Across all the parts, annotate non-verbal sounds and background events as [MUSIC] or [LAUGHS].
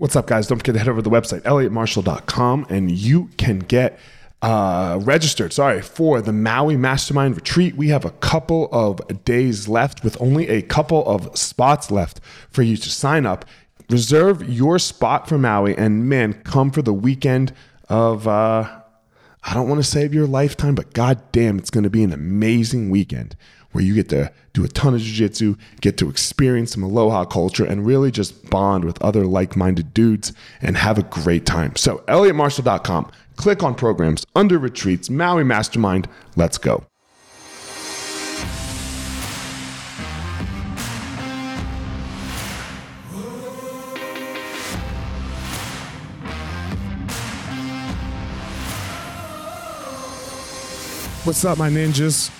What's up, guys? Don't forget to head over to the website, elliottmarshall.com, and you can get uh, registered, sorry, for the Maui Mastermind Retreat. We have a couple of days left with only a couple of spots left for you to sign up. Reserve your spot for Maui, and man, come for the weekend of, uh, I don't want to save your lifetime, but goddamn, it's going to be an amazing weekend where you get to do a ton of jiu-jitsu, get to experience some aloha culture, and really just bond with other like-minded dudes and have a great time. So elliottmarshall.com, click on programs under retreats, Maui Mastermind. Let's go. What's up, my ninjas?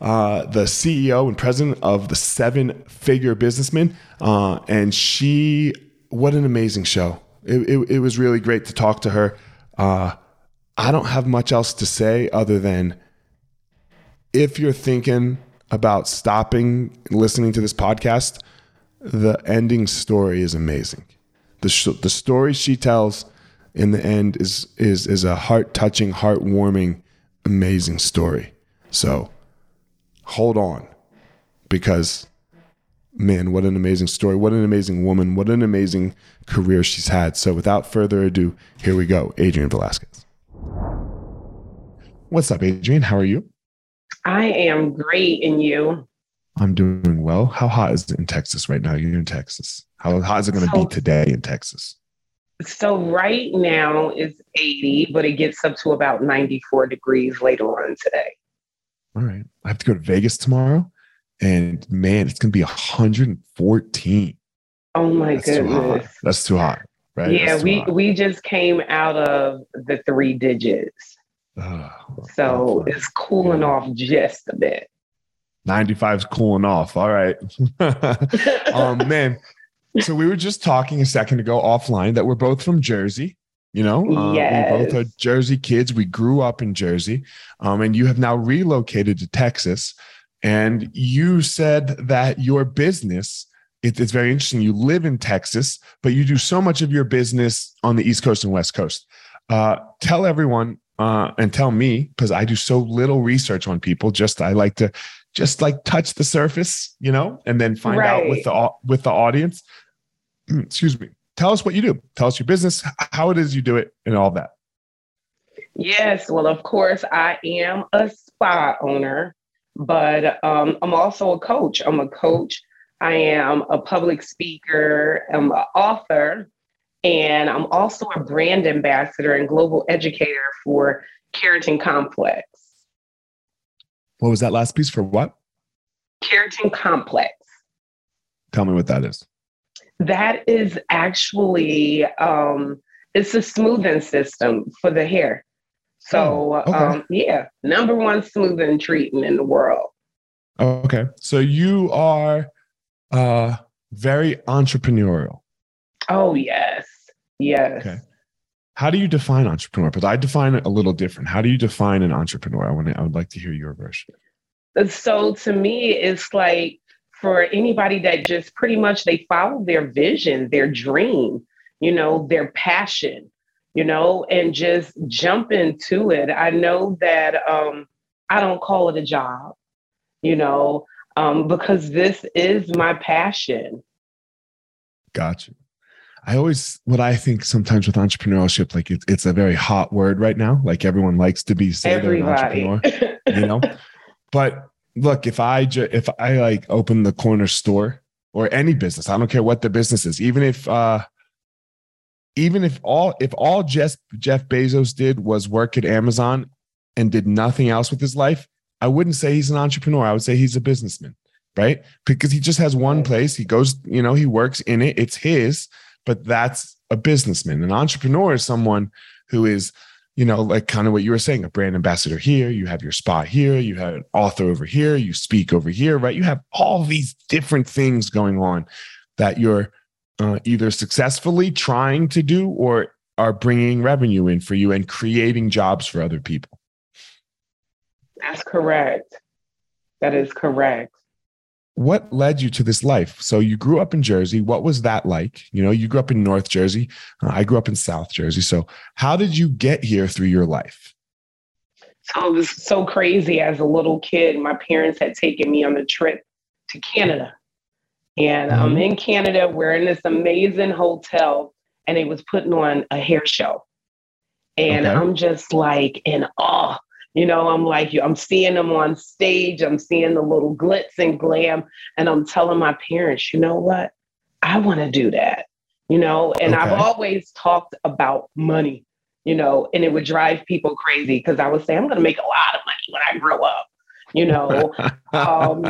uh, the CEO and president of the Seven Figure Businessman. Uh, and she, what an amazing show. It, it, it was really great to talk to her. Uh, I don't have much else to say other than if you're thinking about stopping listening to this podcast, the ending story is amazing. The, sh- the story she tells in the end is is is a heart touching, heart warming, amazing story. So hold on because man, what an amazing story. What an amazing woman. What an amazing career she's had. So without further ado, here we go. Adrienne Velazquez. What's up, Adrienne? How are you? I am great. And you? I'm doing well. How hot is it in Texas right now? You're in Texas. How hot is it going to so, be today in Texas? So right now it's 80, but it gets up to about 94 degrees later on today. All right. I have to go to Vegas tomorrow. And man, it's going to be 114. Oh my That's goodness. Too That's too hot. Right? Yeah, we, hot. we just came out of the three digits. Oh, so it's cooling yeah. off just a bit. 95 is cooling off. All right. [LAUGHS] [LAUGHS] um, man. So we were just talking a second ago offline that we're both from Jersey. You know, yes. uh, we both are Jersey kids. We grew up in Jersey, um, and you have now relocated to Texas. And you said that your business, it, it's very interesting. You live in Texas, but you do so much of your business on the East Coast and West Coast. Uh, tell everyone uh, and tell me, because I do so little research on people. Just I like to just like touch the surface, you know, and then find right. out with the with the audience. [CLEARS THROAT] Excuse me tell us what you do. Tell us your business, how it is you do it, and all that. Yes, well, of course, I am a spa owner, but um, I'm also a coach. I'm a coach. I am a public speaker. I'm an author, and I'm also a brand ambassador and global educator for Keratin Complex. What was that last piece for what? Keratin Complex. Tell me what that is. That is actually um, it's a smoothing system for the hair. So oh, okay. um, yeah, number one smoothing treatment in the world. Okay, so you are uh, very entrepreneurial. Oh yes, yes. Okay. How do you define entrepreneur? Because I define it a little different. How do you define an entrepreneur? I want to, I would like to hear your version. So to me, it's like for anybody that just pretty much they follow their vision, their dream, you know, their passion, you know, and just jump into it. I know that um, I don't call it a job, you know, um, because this is my passion. Gotcha. I always, what I think sometimes with entrepreneurship, like it's, it's a very hot word right now. Like everyone likes to be say they're an entrepreneur, you know. [LAUGHS] But look, if I ju- if I like open the corner store or any business, I don't care what the business is, even if uh even if all if all Jeff Jeff Bezos did was work at Amazon and did nothing else with his life, I wouldn't say he's an entrepreneur. I would say he's a businessman, right? Because he just has one place. He goes, you know, he works in it. It's his, but that's a businessman. An entrepreneur is someone who is you know, like kind of what you were saying, a brand ambassador here, you have your spot here, you have an author over here, you speak over here, right? You have all these different things going on that you're uh, either successfully trying to do or are bringing revenue in for you and creating jobs for other people. That's correct. That is correct. What led you to this life? So you grew up in Jersey. What was that like? You know, you grew up in North Jersey. Uh, I grew up in South Jersey. So how did you get here through your life? So it was so crazy as a little kid. My parents had taken me on a trip to Canada. And mm-hmm. I'm in Canada. We're in this amazing hotel, and they was putting on a hair show. And okay. I'm just like in awe you know, I'm like, I'm seeing them on stage, I'm seeing the little glitz and glam, and I'm telling my parents, you know what? I want to do that, you know, and okay. I've always talked about money, you know, and it would drive people crazy because I would say, I'm going to make a lot of money when I grow up. You know, um,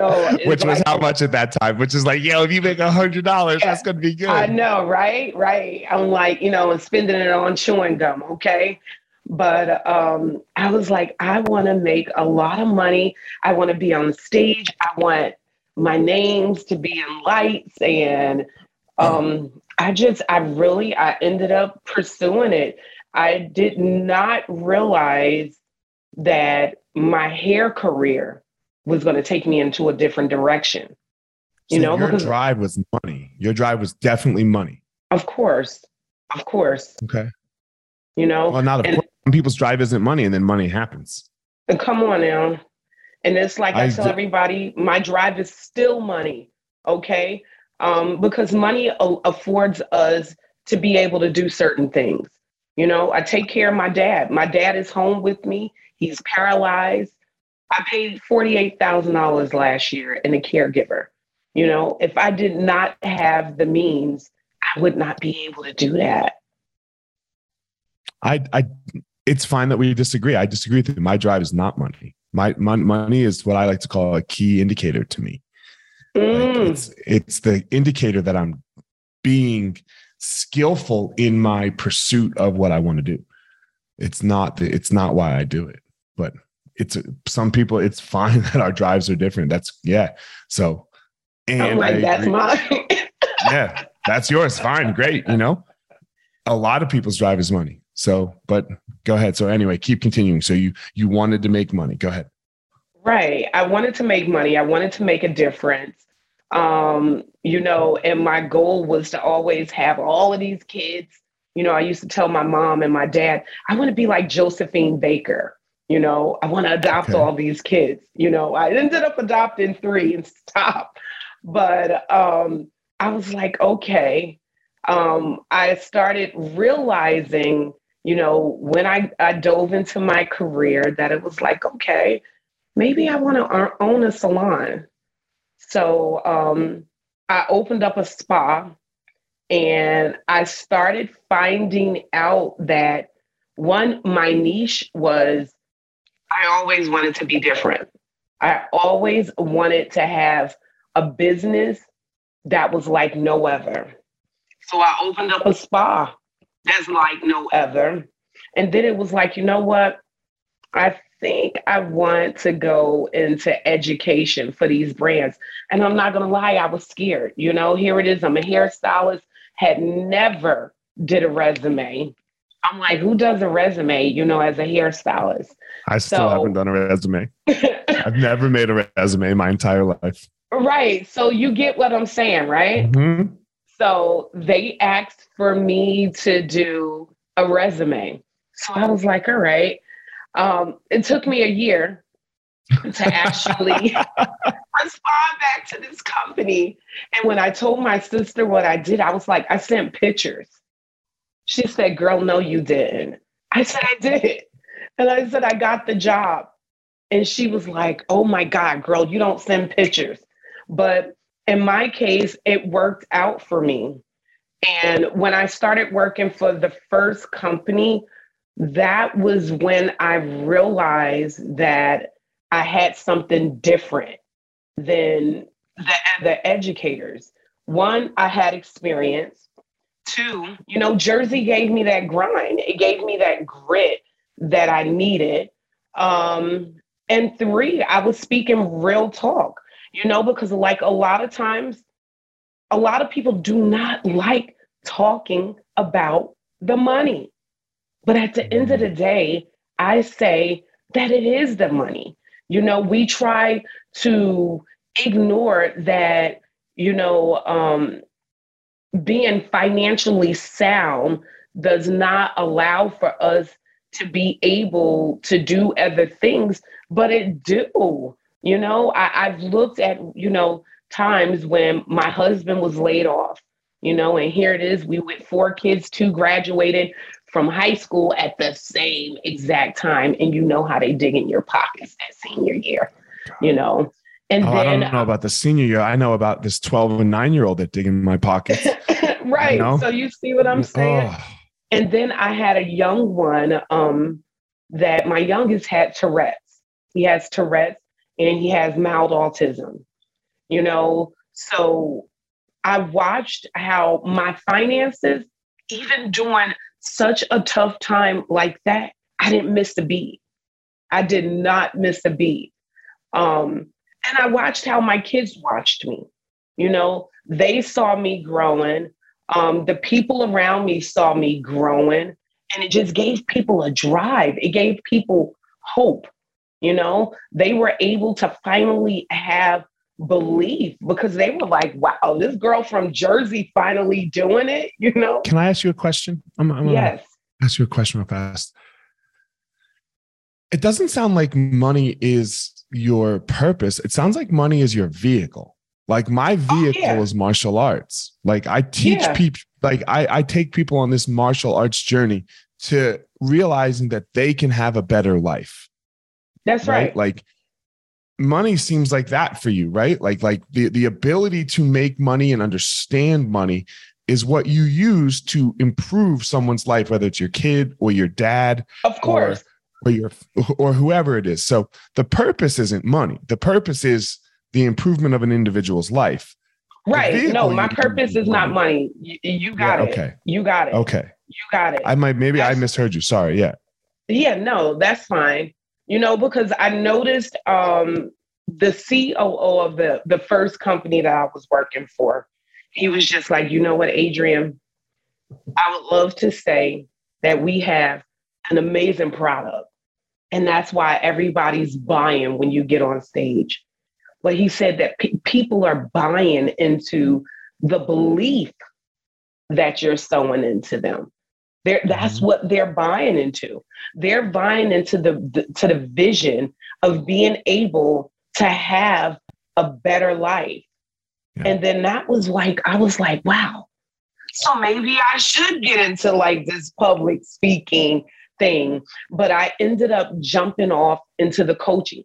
know [LAUGHS] which was like, how much at that time? Which is like, yo, if you make a hundred dollars, yeah, that's gonna be good. I know, right? Right. I'm like, you know, and spending it on chewing gum. Okay, but um, I was like, I want to make a lot of money. I want to be on stage. I want my names to be in lights. And um, I just, I really, I ended up pursuing it. I did not realize that my hair career was going to take me into a different direction. You so know, your because drive was money. Your drive was definitely money. Of course, of course. Okay. You know, well, not of and, course people's drive isn't money and then money happens. And come on now. And it's like I, I tell d- everybody, my drive is still money. Okay. Um, because money affords us to be able to do certain things. You know, I take care of my dad. My dad is home with me. He's paralyzed. I paid $48,000 last year in a caregiver. You know, if I did not have the means, I would not be able to do that. I, I it's fine that we disagree. I disagree with you. My drive is not money. My, my money is what I like to call a key indicator to me. Mm. Like it's it's the indicator that I'm being skillful in my pursuit of what I want to do. It's not the, it's not why I do it, but it's some people. It's fine [LAUGHS] that our drives are different. That's yeah. So, and like that's [LAUGHS] mine. yeah, that's yours. Fine, great. You know, a lot of people's drive is money. So, but go ahead. So anyway, keep continuing. So you you wanted to make money. Go ahead. Right. I wanted to make money. I wanted to make a difference. Um, you know, and my goal was to always have all of these kids. You know, I used to tell my mom and my dad, I want to be like Josephine Baker. You know, I want to adopt okay. all these kids. You know, I ended up adopting three and stop. But um, I was like, okay. Um, I started realizing you know, when I, I dove into my career, that it was like, okay, maybe I want to own a salon. So um, I opened up a spa and I started finding out that one, my niche was I always wanted to be different. I always wanted to have a business that was like no other. So I opened up a spa that's like no other. And then it was like, you know what? I think I want to go into education for these brands. And I'm not going to lie, I was scared. You know, here it is. I'm a hairstylist, had never did a resume. I'm like, who does a resume, you know, as a hairstylist? I still so, haven't done a resume. [LAUGHS] I've never made a resume my entire life. Right. So you get what I'm saying, right? Mm-hmm. So they asked for me to do a resume. So I was like, all right. Um, it took me a year to actually [LAUGHS] respond back to this company. And when I told my sister what I did, I was like, I sent pictures. She said, Girl, no, you didn't. I said, I did. And I said, I got the job. And she was like, Oh my God, girl, you don't send pictures. But in my case, it worked out for me. And when I started working for the first company, that was when I realized that I had something different than the, the educators. One, I had experience. two, you know, Jersey gave me that grind. It gave me that grit that I needed. Um, and three, I was speaking real talk, you know, because like a lot of times, a lot of people do not like talking about the money. But at the end of the day, I say that it is the money. You know, we try to ignore that, you know, um, being financially sound does not allow for us to be able to do other things, but it do. You know, I, I've looked at, you know, times when my husband was laid off, you know, and here it is, we with four kids, two graduated from high school at the same exact time, and you know how they dig in your pockets that senior year, you know. And oh, then, I don't know about the senior year. I know about this 12 and nine year old that dig in my pockets. [LAUGHS] right. You know? So you see what I'm saying? Oh. And then I had a young one um, that my youngest had Tourette's. He has Tourette's and he has mild autism. You know, so I watched how my finances, even during such a tough time like that, I didn't miss a beat. I did not miss a beat. Um, and I watched how my kids watched me. You know, they saw me growing. Um, the people around me saw me growing, and it just gave people a drive. It gave people hope. You know, they were able to finally have belief because they were like, wow, this girl from Jersey finally doing it, [LAUGHS] you know? Can I ask you a question? I'm, I'm yes. Ask you a question real fast. It doesn't sound like money is your purpose. It sounds like money is your vehicle. Like my oh, vehicle oh, yeah. is martial arts. Like I teach yeah. people, like I, I take people on this martial arts journey to realizing that they can have a better life. That's right. right. Like money seems like that for you, right? Like like the the ability to make money and understand money is what you use to improve someone's life, whether it's your kid or your dad. Of course. Or, or your or whoever it is. So the purpose isn't money. The purpose is the improvement of an individual's life. Right. No, my purpose is not money. You, you got yeah, it. Okay. You got it. Okay. You got it. I might maybe that's, I misheard you. Sorry. Yeah. Yeah, no, that's fine. You know, because I noticed um the COO of the the first company that I was working for, he was just like, you know what, Adrienne, I would love to say that we have an amazing product. And that's why everybody's buying when you get on stage. But he said that pe- people are buying into the belief that you're sowing into them. They're, that's mm-hmm. what they're buying into. They're buying into the, the to the vision of being able to have a better life. Yeah. And then that was like, I was like, wow. So maybe I should get into like this public speaking thing. But I ended up jumping off into the coaching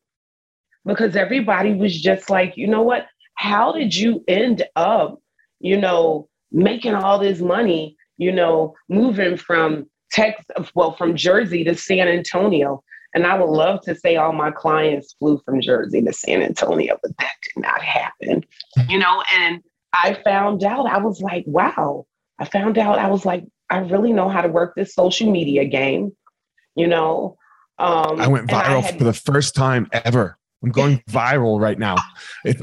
because everybody was just like, you know what? How did you end up, you know, making all this money, you know, moving from Texas, well, from Jersey to San Antonio? And I would love to say all my clients flew from Jersey to San Antonio, but that did not happen, you know, and I found out, I was like, wow. I found out, I was like, I really know how to work this social media game, you know. Um, I went viral I had, for the first time ever. I'm going viral right now.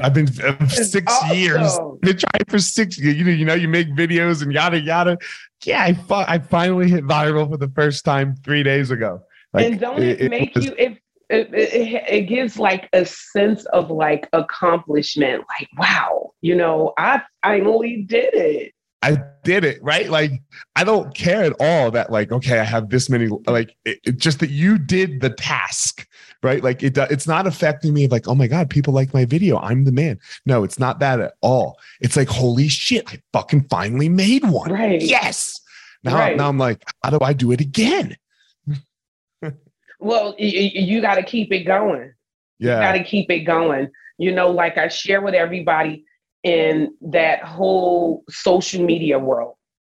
I've been uh, six awesome. years. [LAUGHS] Been trying for six years. You know, you know, you make videos and yada yada. Yeah, I, I finally hit viral for the first time three days ago. Like, and don't it, it make was, you it, it, it, it gives like a sense of like accomplishment. Like, wow, you know, I finally did it. I did it, right? Like, I don't care at all that, like, okay, I have this many, like, it, it, just that you did the task, right? Like, it, it's not affecting me like, oh my God, people like my video. I'm the man. No, it's not that at all. It's like, holy shit, I fucking finally made one. Right. Yes. Now, right. now I'm like, how do I do it again? well, you, you got to keep it going. Yeah. You got to keep it going. You know, like I share with everybody, in that whole social media world.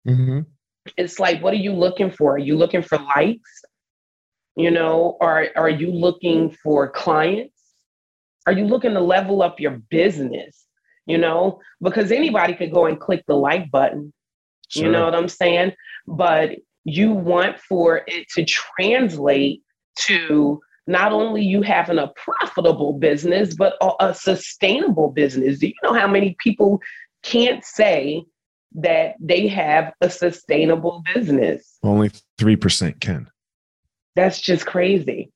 Mm-hmm. It's like, what are you looking for? Are you looking for likes? You know, or are you looking for clients? Are you looking to level up your business? You know, because anybody could go and click the like button. Sure. You know what I'm saying? But you want for it to translate to not only you having a profitable business, but a, a sustainable business. Do you know how many people can't say that they have a sustainable business? Only 3% can. That's just crazy.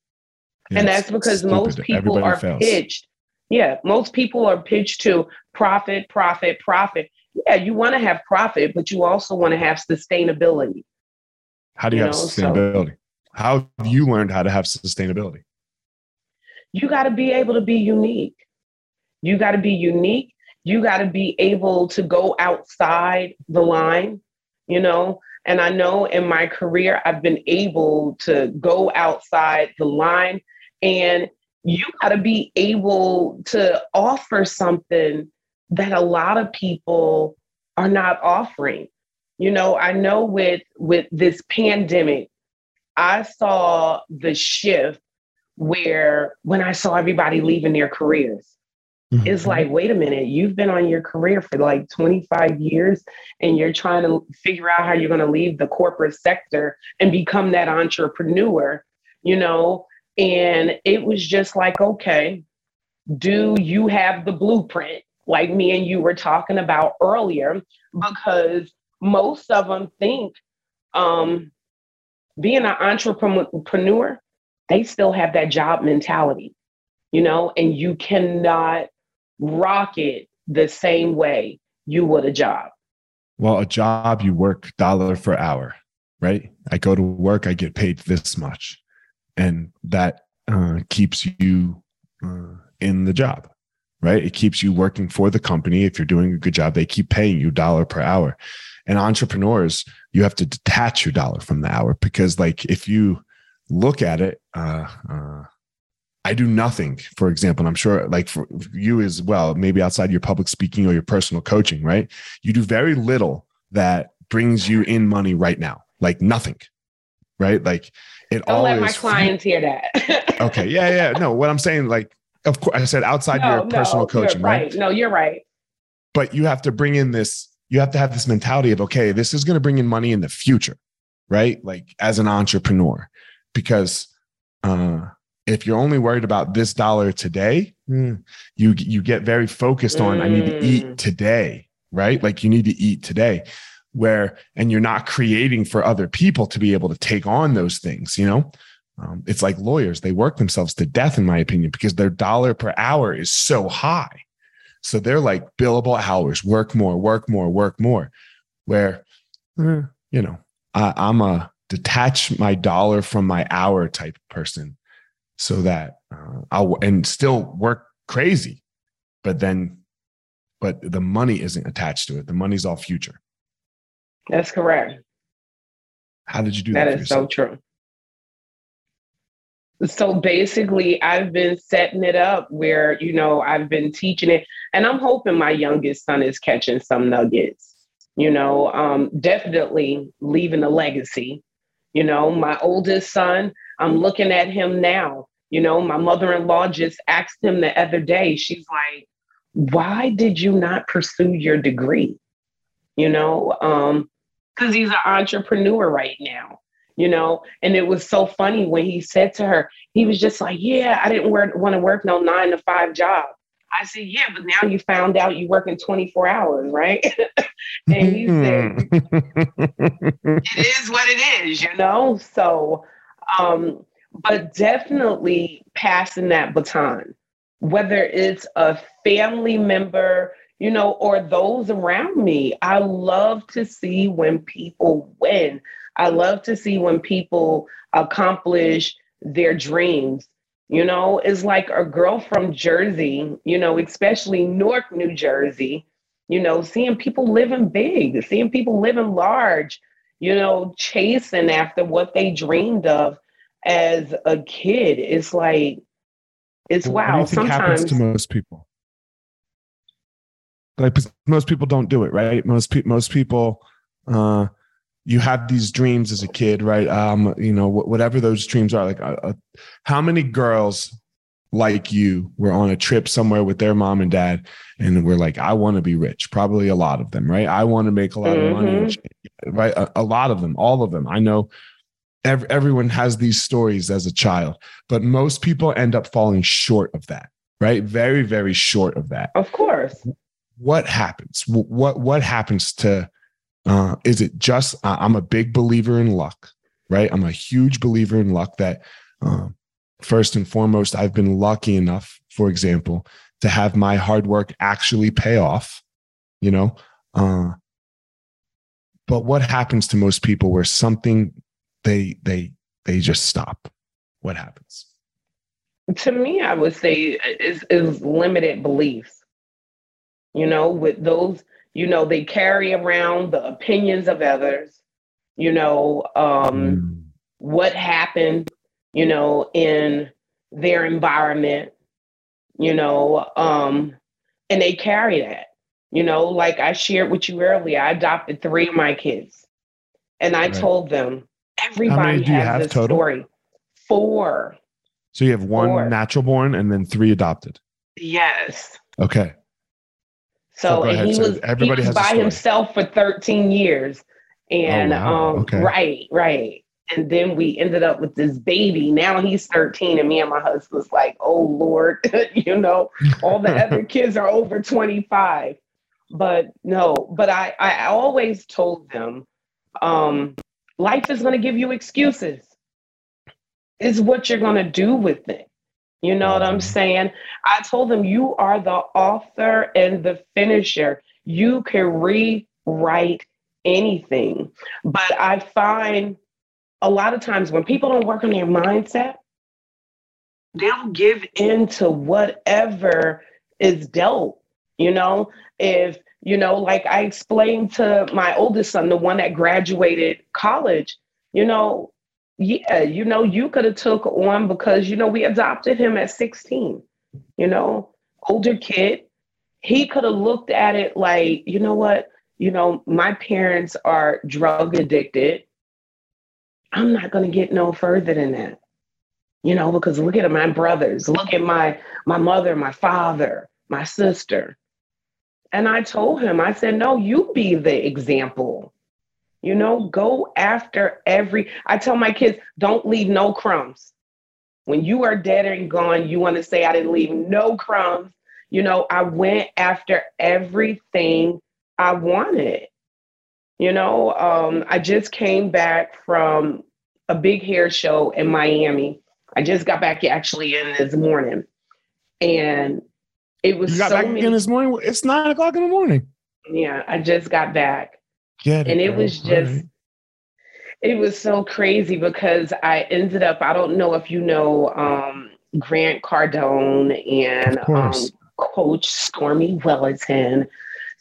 Yeah, and that's because stupid. most people Everybody are fails. pitched. Yeah, most people are pitched to profit, profit, profit. Yeah, you want to have profit, but you also want to have sustainability. How do you, you have know? sustainability? So, how have you learned how to have sustainability? You got to be able to be unique. You got to be unique. You got to be able to go outside the line, you know. And I know in my career, I've been able to go outside the line, and you got to be able to offer something that a lot of people are not offering. You know, I know with with this pandemic, I saw the shift where when I saw everybody leaving their careers, mm-hmm. it's like, wait a minute, you've been on your career for like 25 years and you're trying to figure out how you're going to leave the corporate sector and become that entrepreneur, you know? And it was just like, okay, do you have the blueprint? Like me and you were talking about earlier, because most of them think um, being an entrepreneur, they still have that job mentality, you know, and you cannot rock it the same way you would a job. Well, a job you work dollar for hour, right? I go to work, I get paid this much, and that uh, keeps you uh, in the job, right? It keeps you working for the company. If you're doing a good job, they keep paying you dollar per hour and entrepreneurs you have to detach your dollar from the hour because like if you look at it uh, uh, i do nothing for example and i'm sure like for you as well maybe outside your public speaking or your personal coaching right? You do very little that brings you in money right now like nothing right? Like it Don't let my clients hear that. [LAUGHS] Okay yeah yeah no what i'm saying like of course i said outside no, your personal coaching right. right. No you're right. But you have to bring in this you have to have this mentality of, okay, this is going to bring in money in the future, right? Like as an entrepreneur, because uh, if you're only worried about this dollar today, mm. you you get very focused on mm. I need to eat mm. today, right? Like you need to eat today. Where and you're not creating for other people to be able to take on those things, you know. Um, it's like lawyers; they work themselves to death, in my opinion, because their dollar per hour is so high. So they're like billable hours, work more, work more, work more. Where, eh, you know, I, I'm a detach my dollar from my hour type person so that uh, I'll and still work crazy, but then, but the money isn't attached to it. The money's all future. That's correct. How did you do that? That is so true. So basically, I've been setting it up where, you know, I've been teaching it, and I'm hoping my youngest son is catching some nuggets, you know, um, definitely leaving a legacy. You know, my oldest son, I'm looking at him now. You know, my mother in law just asked him the other day, she's like, why did you not pursue your degree? You know, because um, he's an entrepreneur right now you know and it was so funny when he said to her he was just like yeah i didn't want to work no nine to five job i said yeah but now you found out you work in 24 hours right [LAUGHS] and he said it is what it is you know so um but definitely passing that baton whether it's a family member you know, or those around me. I love to see when people win. I love to see when people accomplish their dreams. You know, it's like a girl from Jersey, you know, especially Newark, New Jersey, you know, seeing people living big, seeing people living large, you know, chasing after what they dreamed of as a kid. It's like, it's well, wow. Sometimes happens to most people. Like most people don't do it, right? Most people, most people, uh, you have these dreams as a kid, right? Um, you know, whatever those dreams are. Like, uh, uh, how many girls like you were on a trip somewhere with their mom and dad and we're like i want to be rich probably a lot of them right i want to make a lot mm-hmm. of money mm-hmm. right a, a, lot of them all of them i know ev- everyone has these stories as a child but most people end up falling short of that right very very short of that of course what happens what what happens to uh, is it just i'm a big believer in luck right i'm a huge believer in luck that um, first and foremost, I've been lucky enough, for example, to have my hard work actually pay off, you know. Uh, but what happens to most people where something they they they just stop? What happens? To me, I would say is is limited beliefs. You know, with those, you know, they carry around the opinions of others. You know, um, mm. what happened you know, in their environment, you know, um, and they carry that. You know, like I shared with you earlier, I adopted three of my kids. And I right. told them everybody has a total? story. Four. So you have one Four. natural born and then three adopted. Yes. Okay. So, so and he so was everybody he was by himself for 13 years. And oh, wow. um okay. right, right. And then we ended up with this baby. Now he's 13, and me and my husband's like, oh Lord, [LAUGHS] you know, all the [LAUGHS] other kids are over 25. But no, but I, I always told them, um, life is going to give you excuses. Is what you're going to do with it. You know what I'm saying? I told them, you are the author and the finisher. You can rewrite anything. But I find a lot of times when people don't work on their mindset, they'll give in to whatever is dealt. You know, if, you know, like I explained to my oldest son, the one that graduated college, you know, yeah, you know, you could have took on because, you know, we adopted him at 16, you know, older kid. He could have looked at it like, you know what, you know, my parents are drug addicted I'm not going to get no further than that. You know, because look at my brothers, look at my my mother, my father, my sister. And I told him, I said, no, you be the example. You know, go after every I tell my kids, don't leave no crumbs. When you are dead and gone, you want to say I didn't leave no crumbs. You know, I went after everything I wanted. You know, um, I just came back from a big hair show in Miami. I just got back actually in this morning, and it was. You got so back many, in this morning. It's nine o'clock in the morning. Yeah, I just got back. Get and it was just. Right. It was so crazy because I ended up. I don't know if you know um, Grant Cardone and um, Coach Stormy Wellington.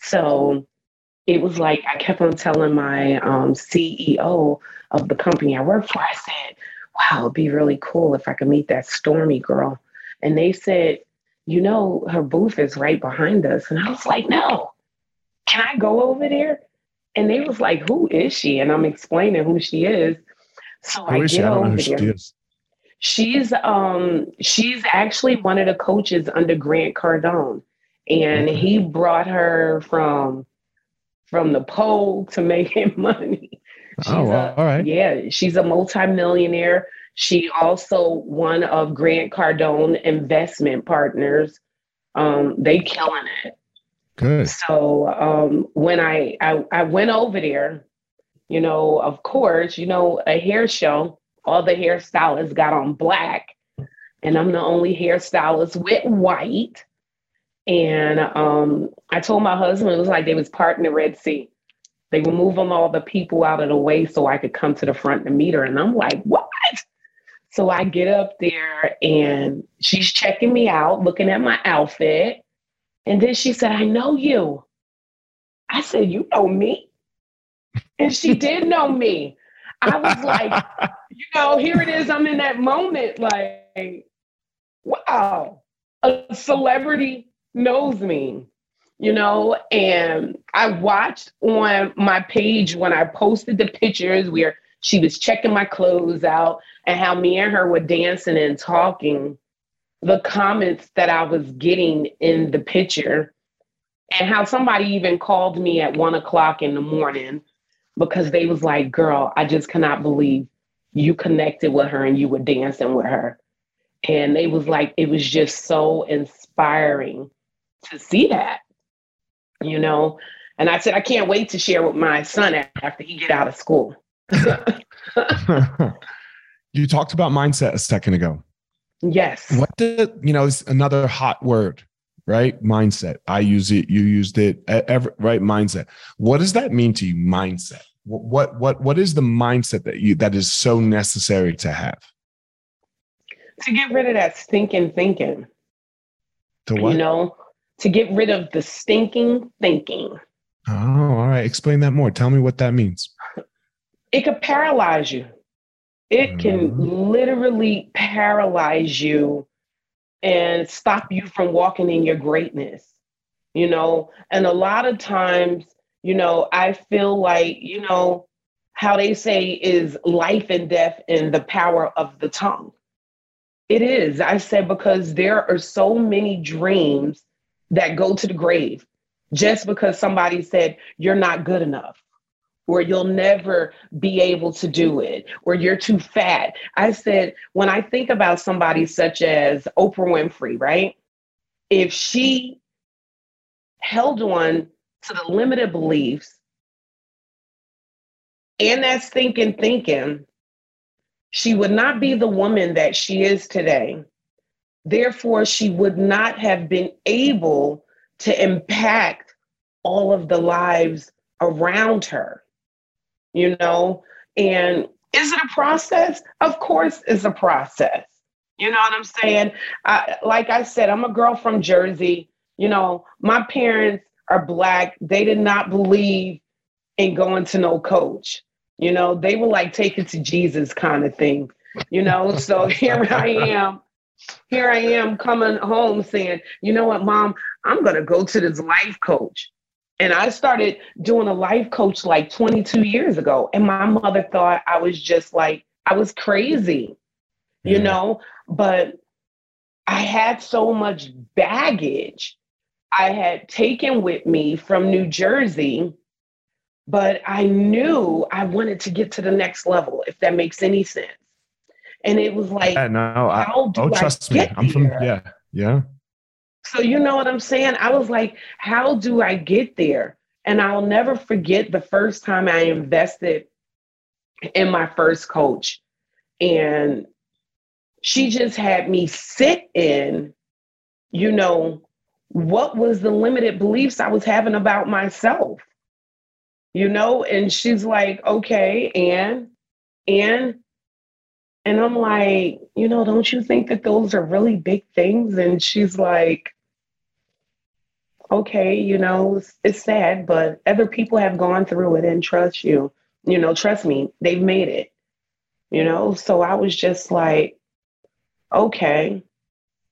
So it was like I kept on telling my um, CEO of the company I work for, I said, wow, it'd be really cool if I could meet that Stormy girl. And they said, you know, her booth is right behind us. And I was like, no, can I go over there? And they was like, who is she? And I'm explaining who she is. So who I get over there. She she's um she's actually one of the coaches under Grant Cardone. And he brought her from from the pole to [LAUGHS] making money. She's oh, well, a, all right. Yeah, she's a multimillionaire. She also one of Grant Cardone investment partners. Um, they killing it. Good. So um, when I, I I went over there, you know, of course, you know, a hair show, all the hairstylists got on black, and I'm the only hairstylist with white. And um, I told my husband it was like they was parting the Red Sea. They were moving all the people out of the way so I could come to the front to meet her. And I'm like, what? So I get up there and she's checking me out, looking at my outfit. And then she said, I know you. I said, You know me? And she did know me. I was like, you know, here it is. I'm in that moment, like, wow, a celebrity knows me you know, and I watched on my page when I posted the pictures where she was checking my clothes out and how me and her were dancing and talking. The comments that I was getting in the picture and how somebody even called me at one o'clock in the morning because they was like, girl, I just cannot believe you connected with her and you were dancing with her. And they was like, it was just so inspiring to see that, you know. And I said, I can't wait to share with my son after he get out of school. [LAUGHS] [LAUGHS] you talked about mindset a second ago. Yes. What did you know? Is another hot word, right? Mindset. I use it. You used it. Every, right? Mindset. What does that mean to you? Mindset. What what what is the mindset that you that is so necessary to have? To get rid of that stinking thinking. To what? You know, to get rid of the stinking thinking. Oh, all right. Explain that more. Tell me what that means. It could paralyze you. It can mm-hmm. literally paralyze you and stop you from walking in your greatness. You know, and a lot of times, you know, I feel like, you know, how they say is life and death in the power of the tongue. It is. I said because there are so many dreams that go to the grave just because somebody said you're not good enough or you'll never be able to do it, or you're too fat. I said, when I think about somebody such as Oprah Winfrey, right? If she held on to the limited beliefs and that stinking thinking, she would not be the woman that she is today. Therefore, she would not have been able to impact all of the lives around her you know? And is it a process? Of course, it's a process. You know what I'm saying? I, like I said, I'm a girl from Jersey. You know, my parents are black. They did not believe in going to no coach. You know, they were like, take it to Jesus kind of thing. You know, so [LAUGHS] here I am. Here I am coming home saying, you know what, mom, I'm going to go to this life coach. And I started doing a life coach like 22 years ago. And my mother thought I was just like, I was crazy, you yeah. know? But I had so much baggage I had taken with me from New Jersey, but I knew I wanted to get to the next level, if that makes any sense. And it was like, yeah, no, I, oh, trust me. I'm from, yeah, yeah. So you know what I'm saying? I was like, how do I get there? And I'll never forget the first time I invested in my first coach. And she just had me sit in, you know, what was the limited beliefs I was having about myself? You know, and she's like, okay, and, and, and I'm like, you know, don't you think that those are really big things? And she's like, okay, you know, it's, it's sad, but other people have gone through it and trust you. You know, trust me, they've made it. You know, so I was just like, okay.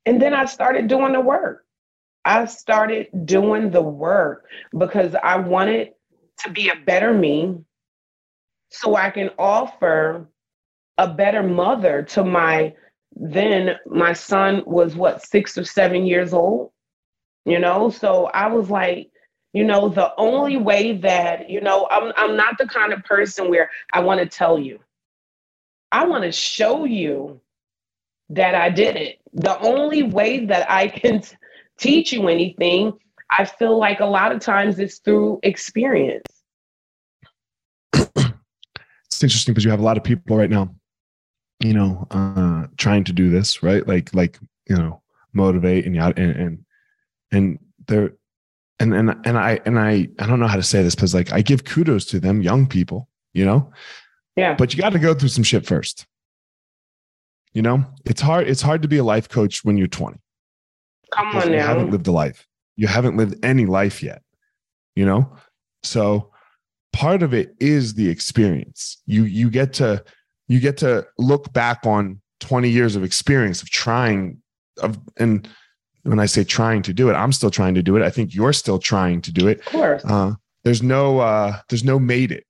And then I started doing the work. I started doing the work because I wanted to be a better me so I can offer a better mother to my then my son was what six or seven years old? You know so i was like you know the only way that you know i'm, I'm not the kind of person where i want to tell you. I want to show you that i did it. The only way that i can t- teach you anything i feel like a lot of times it's through experience. It's interesting because you have a lot of people right now you know uh trying to do this right like like you know motivate and and, and and they're and and and I and I I don't know how to say this because like I give kudos to them, young people, you know. Yeah. But you got to go through some shit first. You know, it's hard. It's hard to be a life coach when you're 20. Come on now. you haven't lived a life. You haven't lived any life yet. You know, so part of it is the experience. You you get to you get to look back on 20 years of experience of trying of and when I say trying to do it, I'm still trying to do it. I think you're still trying to do it. Of course. Uh, there's no uh, there's no made it,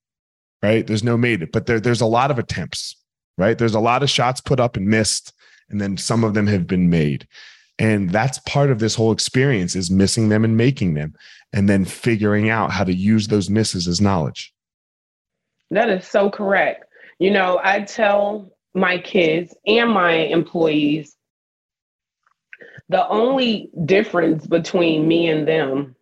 right? There's no made it, but there there's a lot of attempts, right? There's a lot of shots put up and missed, and then some of them have been made. And that's part of this whole experience is missing them and making them and then figuring out how to use those misses as knowledge. That is so correct. You know, I tell my kids and my employees the only difference between me and them,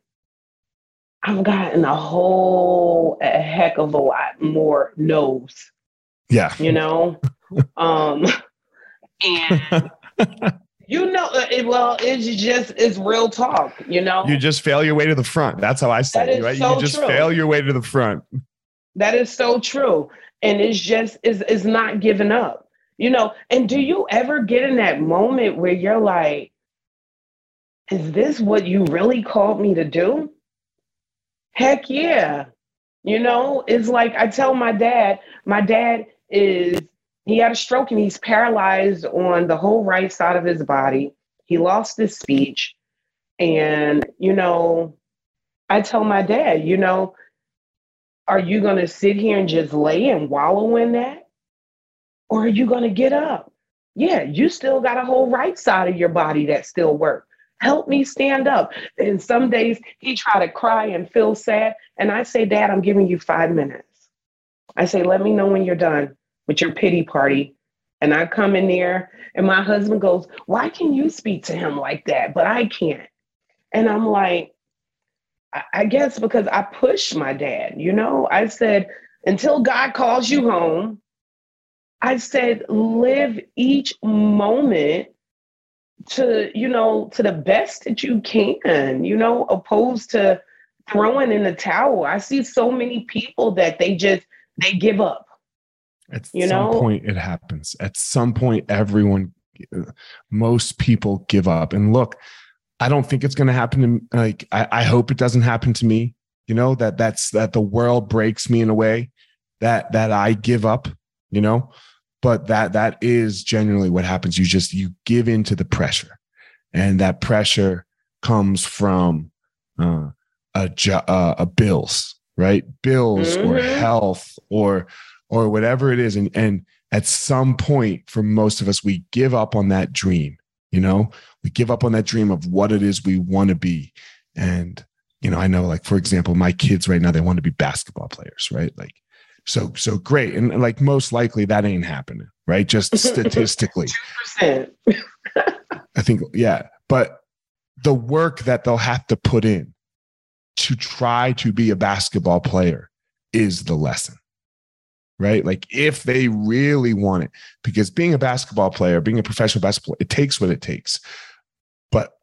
I've gotten a whole a heck of a lot more no's. Yeah. You know? [LAUGHS] um and you know uh, it, well it's just it's real talk, you know. You just fail your way to the front. That's how I say it, right? So you just true. fail your way to the front. That is so true. And it's just is is not giving up. You know, and do you ever get in that moment where you're like, is this what you really called me to do? Heck yeah. You know, it's like I tell my dad, my dad is, he had a stroke and he's paralyzed on the whole right side of his body. He lost his speech. And, you know, I tell my dad, you know, are you going to sit here and just lay and wallow in that? Or are you going to get up? Yeah, you still got a whole right side of your body that still works help me stand up. And some days he try to cry and feel sad. And I say, Dad, I'm giving you five minutes. I say, let me know when you're done with your pity party. And I come in there and my husband goes, why can you speak to him like that? But I can't. And I'm like, I guess because I pushed my dad, you know, I said, until God calls you home, I said, live each moment to you know to the best that you can you know opposed to throwing in the towel. I see so many people that they just they give up. At you some know? point it happens. At some point everyone most people give up. And look i don't think it's going to happen to like I, I hope it doesn't happen to me. You know that that's that the world breaks me in a way that that i give up you know? But that that is genuinely what happens. You just you give into the pressure. And that pressure comes from uh, a, uh, a bills right? Bills mm-hmm. or health or or whatever it is. And and at some point for most of us we give up on that dream you know? We give up on that dream of what it is we want to be. And you know i know like for example my kids right now they want to be basketball players right? Like so so great, and like most likely that ain't happening, right? Just [LAUGHS] statistically. I think yeah, but the work that they'll have to put in to try to be a basketball player is the lesson right? Like if they really want it, because being a basketball player, being a professional basketball, it takes what it takes. But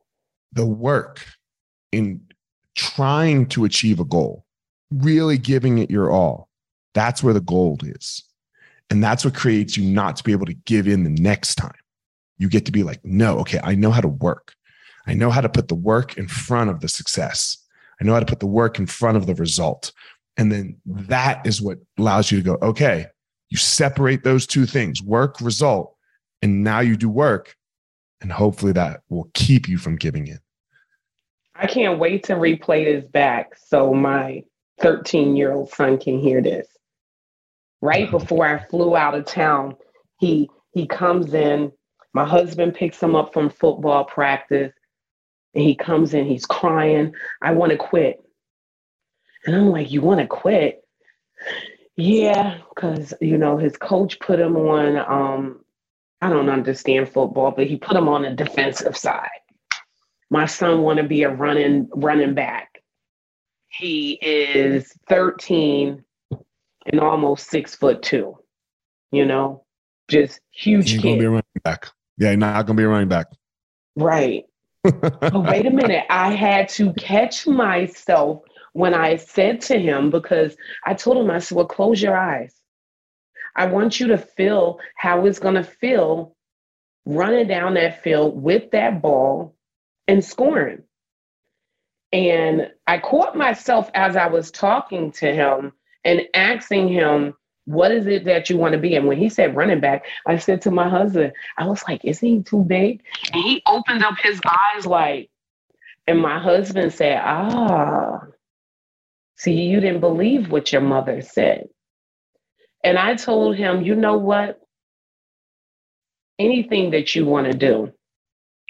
the work in trying to achieve a goal, really giving it your all, that's where the gold is. And that's what creates you not to be able to give in the next time. You get to be like, no, okay, I know how to work. I know how to put the work in front of the success. I know how to put the work in front of the result. And then that is what allows you to go, okay, you separate those two things work, result, and now you do work. And hopefully that will keep you from giving in. I can't wait to replay this back so my 13 year old son can hear this right before I flew out of town, he he comes in. My husband picks him up from football practice, and he comes in. He's crying. I want to quit, and I'm like, "You want to quit?" Yeah, because you know his coach put him on. Um, I don't understand football, but he put him on the defensive side. My son want to be a running running back. He is 13 and almost six foot two. You know, just huge. He's gonna be a running back. Yeah, not gonna be a running back. Right. but [LAUGHS] wait a minute. I had to catch myself when I said to him because I told him I said, "Well, close your eyes. I want you to feel how it's gonna feel running down that field with that ball and scoring." And I caught myself as I was talking to him and asking him, what is it that you want to be? And when he said running back, I said to my husband, I was like, is he too big? And he opened up his eyes like, and my husband said, ah, see, you didn't believe what your mother said. And I told him, you know what? anything that you want to do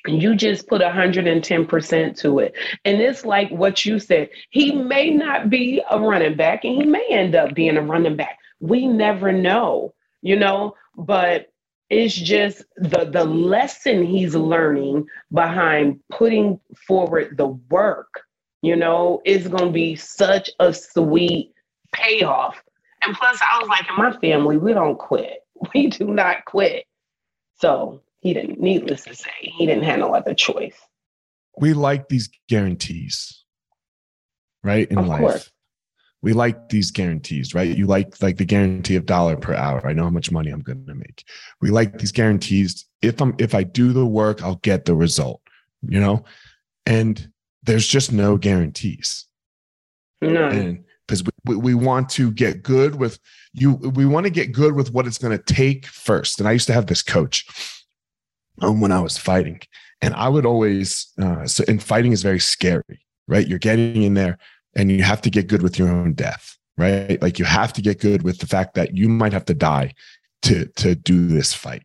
you just put 110% to it. And it's like what you said. He may not be a running back and he may end up being a running back. We never know, you know, but it's just the the lesson he's learning behind putting forward the work, you know, it's going to be such a sweet payoff. And plus I was like in my family, we don't quit. [LAUGHS] We do not quit. So he didn't, needless to say, he didn't have no other choice. We like these guarantees, right? In of life. Course. We like these guarantees, right? You like like the guarantee of dollar per hour. I know how much money I'm going to make. We like these guarantees. If I'm if I do the work, I'll get the result. You know, and there's just no guarantees. No. And because we, we want to get good with you, we want to get good with what it's going to take first. And I used to have this coach um, when I was fighting. And I would always, uh, so, and fighting is very scary, right? You're getting in there and you have to get good with your own death, right? Like you have to get good with the fact that you might have to die to, to do this fight,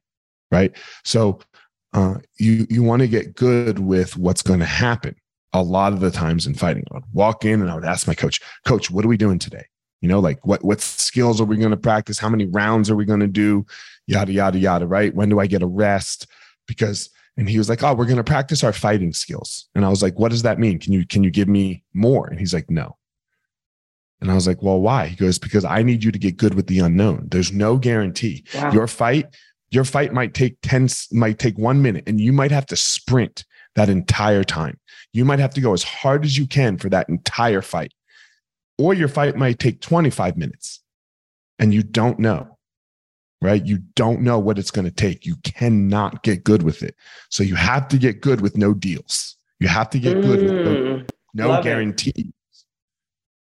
right? So uh, you, you want to get good with what's going to happen a lot of the times in fighting. I would walk in and I would ask my coach, coach, what are we doing today? You know, like what, what skills are we going to practice? How many rounds are we going to do? Yada, yada, yada, right? When do I get a rest? because and he was like, "Oh, we're going to practice our fighting skills." And I was like, "What does that mean? Can you can you give me more?" And he's like, "No." And I was like, "Well, why?" He goes, "Because I need you to get good with the unknown. There's no guarantee. Wow. Your fight, your fight might take 10 might take 1 minute and you might have to sprint that entire time. You might have to go as hard as you can for that entire fight. Or your fight might take 25 minutes and you don't know right? You don't know what it's going to take. You cannot get good with it. So you have to get good with no deals. You have to get mm, good with no, mm, no guarantees.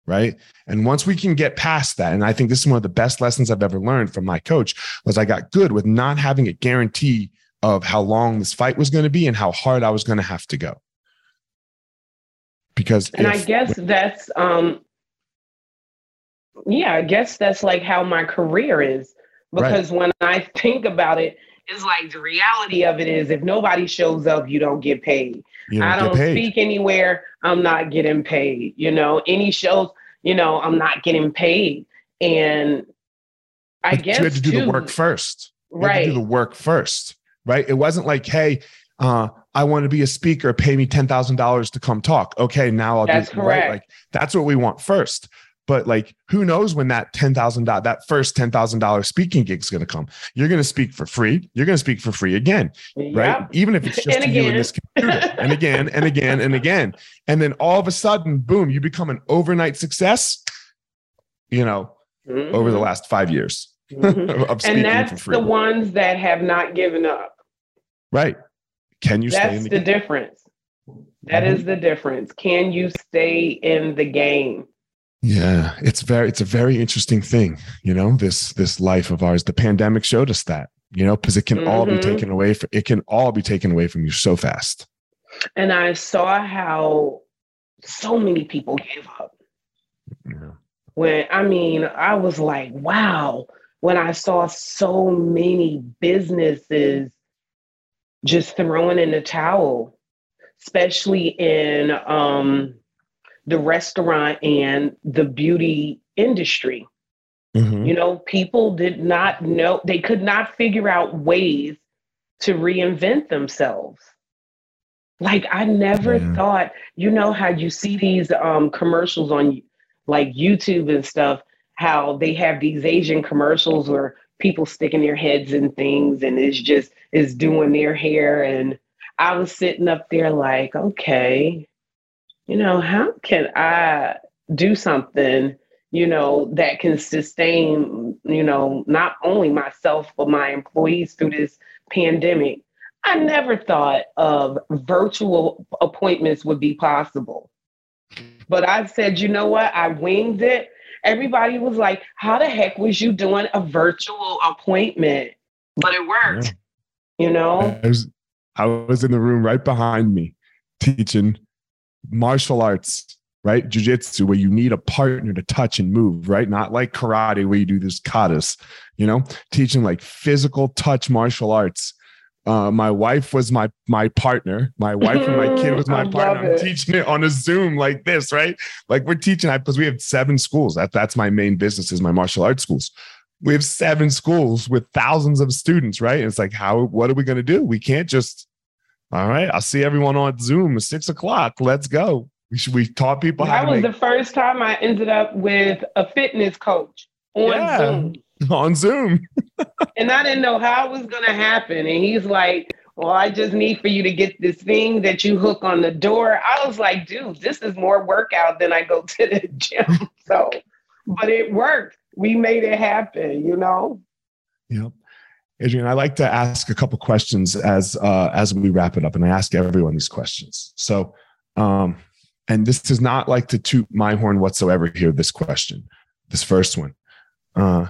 Right. And once we can get past that, and I think this is one of the best lessons I've ever learned from my coach, was I got good with not having a guarantee of how long this fight was going to be and how hard I was going to have to go. Because and if, I guess that's um yeah, I guess that's like how my career is because right. when I think about it, it's like the reality of it is if nobody shows up, you don't get paid. Don't I don't speak anywhere, I'm not getting paid. You know, any shows, you know, I'm not getting paid. And I but guess you had to do too, the work first. You right. do the work first. Right. It wasn't like, hey, uh, I want to be a speaker, pay me ten thousand dollars to come talk. Okay, now I'll that's do correct. Right? Like that's what we want first. But like, who knows when that ten thousand dollars, that first ten thousand dollars speaking gig is going to come? You're going to speak for free. You're going to speak for free again, yep. right? Even if it's just [LAUGHS] you and this computer, and again and again and again, and then all of a sudden, boom, you become an overnight success. You know, mm-hmm. over the last five years mm-hmm. [LAUGHS] of speaking and that's the ones that have not given up. Right? Can you? That's the, the difference. That mm-hmm. is the difference. Can you stay in the game? Yeah, it's very it's a very interesting thing, you know, this this life of ours. The pandemic showed us that, you know, because it can mm-hmm. all be mm-hmm. taken away from it can all be taken away from you so fast. And I saw how so many people gave up. Yeah. When I mean, I was like, wow, when I saw so many businesses just throwing in the towel, especially in um the restaurant and the beauty industry. Mm-hmm. You know, people did not know, they could not figure out ways to reinvent themselves. Like I never yeah. thought, you know how you see these um, commercials on like YouTube and stuff, how they have these Asian commercials where people sticking their heads in things and it's just is doing their hair and I was sitting up there like, okay, you know, how can I do something, you know, that can sustain, you know, not only myself, but my employees through this pandemic? I never thought of virtual appointments would be possible. But I said, you know what? I winged it. Everybody was like, how the heck was you doing a virtual appointment? But it worked. You know? I was, I was in the room right behind me teaching martial arts, right? Jiu-jitsu, where you need a partner to touch and move, right? Not like karate where you do this katas, you know, teaching like physical touch martial arts Uh, my wife was my my partner. My wife and my kid [LAUGHS] was my partner. I'm teaching it on a Zoom like this, right? Like we're teaching I because we have seven schools. That that's my main business is my martial arts schools. We have seven schools with thousands of students, right? And it's like, how? What are we going to do? We can't just. All right, I'll see everyone on Zoom at six o'clock. Let's go. We should. We taught people how That was make the first time I ended up with a fitness coach on Yeah. Zoom. [LAUGHS] on Zoom. [LAUGHS] And I didn't know how it was going to happen. And he's like, Well, I just need for you to get this thing that you hook on the door. I was like, Dude, this is more workout than I go to the [LAUGHS] gym. So, but it worked. We made it happen, you know? Yep. Adrienne, I like to ask a couple questions as uh, as we wrap it up, and I ask everyone these questions. So, um, and this is not like to toot my horn whatsoever here. This question, this first one. Uh,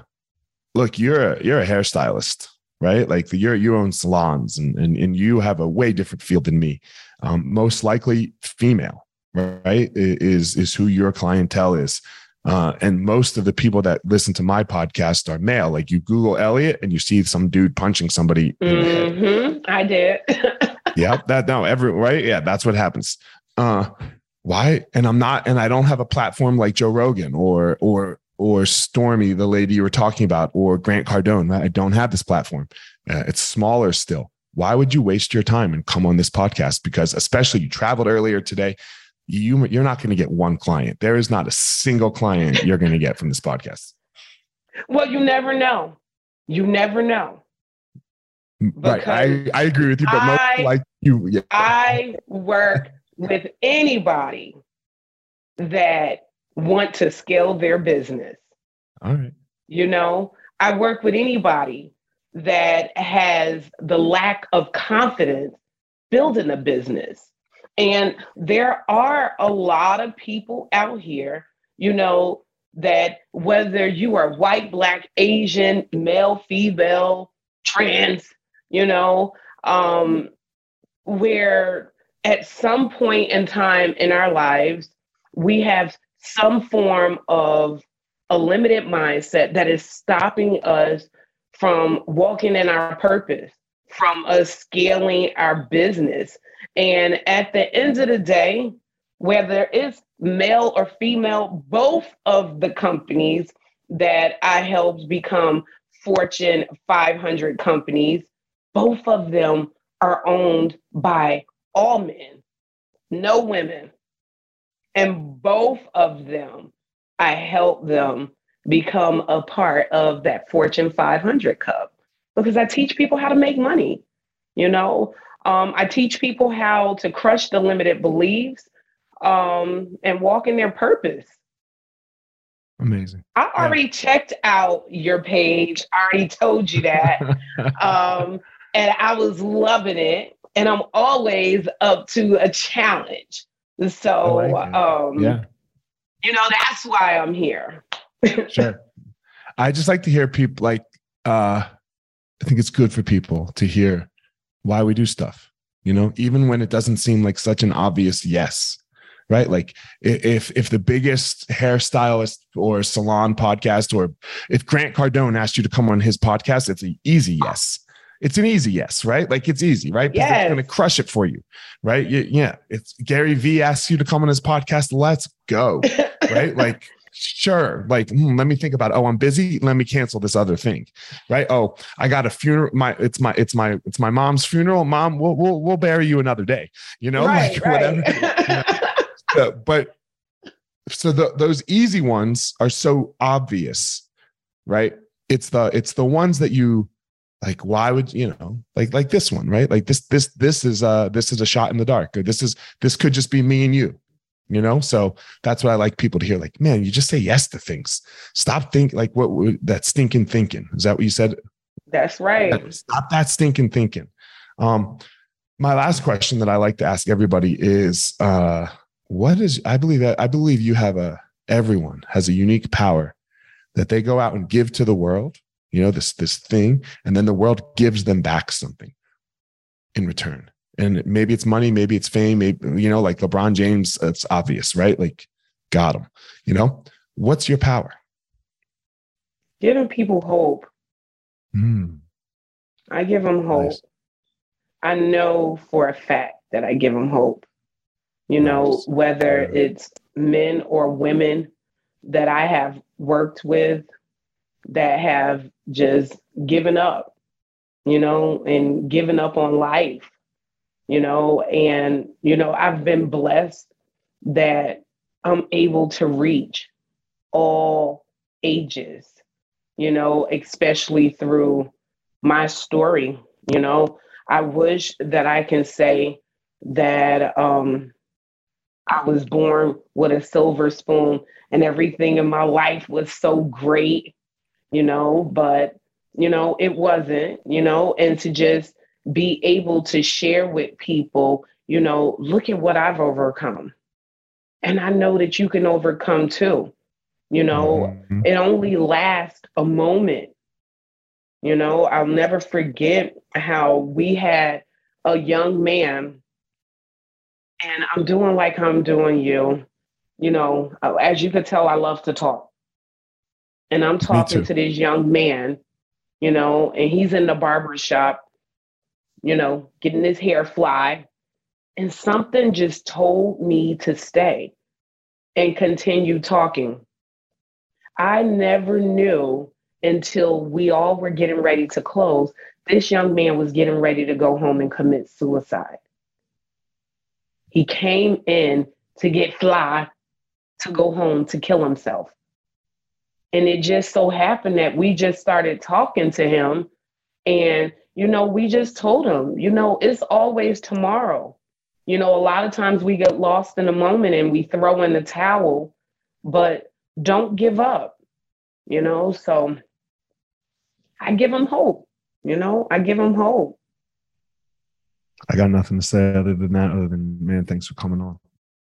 look, you're a you're a hairstylist, right? Like you're you own salons, and and and you have a way different field than me. Um, most likely female, right? Is is who your clientele is. Uh, and most of the people that listen to my podcast are male. Like you Google Elliot and you see some dude punching somebody in the head. hmm I did. [LAUGHS] Yeah, that no, every right. Yeah, that's what happens. Uh, why? And I'm not, and I don't have a platform like Joe Rogan or or or Stormy, the lady you were talking about, or Grant Cardone. I don't have this platform. Uh, it's smaller still. Why would you waste your time and come on this podcast? Because especially you traveled earlier today. You you're not going to get one client. There is not a single client you're going to get from this podcast. well, you never know. You never know. Right. I, I agree with you, but most I- like you, yeah. I work with anybody that want to scale their business. All right. You know, I work with anybody that has the lack of confidence building a business. And there are a lot of people out here, you know, that whether you are white, black, Asian, male, female, trans, you know, um, where at some point in time in our lives, we have some form of a limited mindset that is stopping us from walking in our purpose, from us scaling our business. And at the end of the day, whether it's male or female, both of the companies that I helped become Fortune 500 companies, both of them are owned by all men, no women. And both of them, I helped them become a part of that Fortune 500 Cup because I teach people how to make money. You know, um, I teach people how to crush the limited beliefs um, and walk in their purpose. Amazing. I already checked out your page. I already told you that. [LAUGHS] um, and I was loving it. And I'm always up to a challenge. So, like um, yeah. you know, that's why I'm here. [LAUGHS] sure. I just like to hear people like uh I think it's good for people to hear why we do stuff, you know, even when it doesn't seem like such an obvious yes. Right? Like if if the biggest hairstylist or salon podcast or if Grant Cardone asked you to come on his podcast, it's an easy yes. It's an easy yes, right? Like it's easy, right? Because Yes. it's going to crush it for you, right? Yeah. It's Gary V asks you to come on his podcast. Let's go [LAUGHS] right? Like, sure. Like, hmm, let me think about. It. Oh, I'm busy. Let me cancel this other thing, right? Oh, I got a funeral. My it's my it's my it's my mom's funeral. Mom, we'll we'll we'll bury you another day. You know, right, like [LAUGHS] right. [LAUGHS] whatever. Uh, but so the, those easy ones are so obvious, right? It's the it's the ones that you like. Why would you know? Like like this one, right? Like this this this is uh this is a shot in the dark, or this is this could just be me and you you know? So that's what i like people to hear like man you just say yes to things. Stop think like what that stinking thinking. Is that what you said? That's right. stop that stinking thinking. Um my last question that i like to ask everybody is uh what is i believe that i believe you have a everyone has a unique power that they go out and give to the world you know this this thing and then the world gives them back something in return and maybe it's money maybe it's fame maybe you know like lebron james it's obvious right like got him you know what's your power Giving people hope. Hmm, I give them hope. nice. I know for a fact that I give them hope. You know, whether it's men or women that I have worked with that have just given up, you know, and given up on life, you know, and, you know, I've been blessed that I'm able to reach all ages, you know, especially through my story. You know, I wish that I can say that um, I was born with a silver spoon and everything in my life was so great, you know, but, you know, it wasn't, you know, and to just be able to share with people, you know, look at what I've overcome. And I know that you can overcome too. You know, mm-hmm. it only lasts a moment. You know, I'll never forget how we had a young man and I'm doing like I'm doing you. You know, uh, as you could tell, I love to talk. And I'm talking to this young man, you know, and he's in the barber shop, you know, getting his hair fly. And something just told me to stay and continue talking. I never knew until we all were getting ready to close, this young man was getting ready to go home and commit suicide. He came in to get fly to go home to kill himself. And it just so happened that we just started talking to him. And, you know, we just told him, you know, it's always tomorrow. You know, a lot of times we get lost in a moment and we throw in the towel, but don't give up, you know? So I give him hope, you know, I give him hope. I got nothing to say other than that. Other than man, thanks for coming on.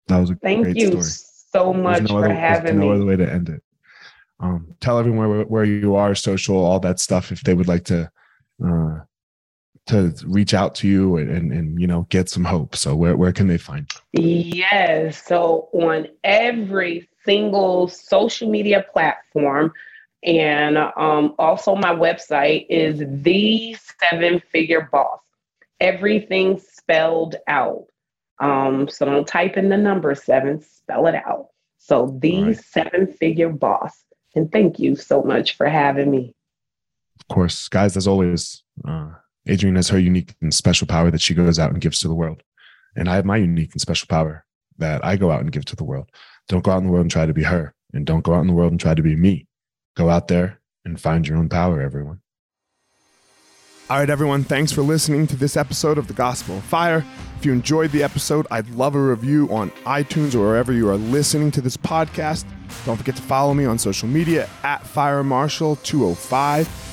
That was a thank great you story. so much no for other, having no me. No other way to end it. Um, tell everyone where, where you are, social, all that stuff, if they would like to uh, to reach out to you and, and, and you know get some hope. So where where can they find? you Yes. So on every single social media platform. And um, also, my website is the seven figure boss everything spelled out. Um, so don't type in the number seven, spell it out. So the right. seven figure boss. And thank you so much for having me. Of course, guys, as always, uh, Adrienne has her unique and special power that she goes out and gives to the world. And I have my unique and special power that I go out and give to the world. Don't go out in the world and try to be her. And don't go out in the world and try to be me. Go out there and find your own power, everyone. All right, everyone, thanks for listening to this episode of The Gospel of Fire. If you enjoyed the episode, I'd love a review on iTunes or wherever you are listening to this podcast. Don't forget to follow me on social media at Fire Marshall 205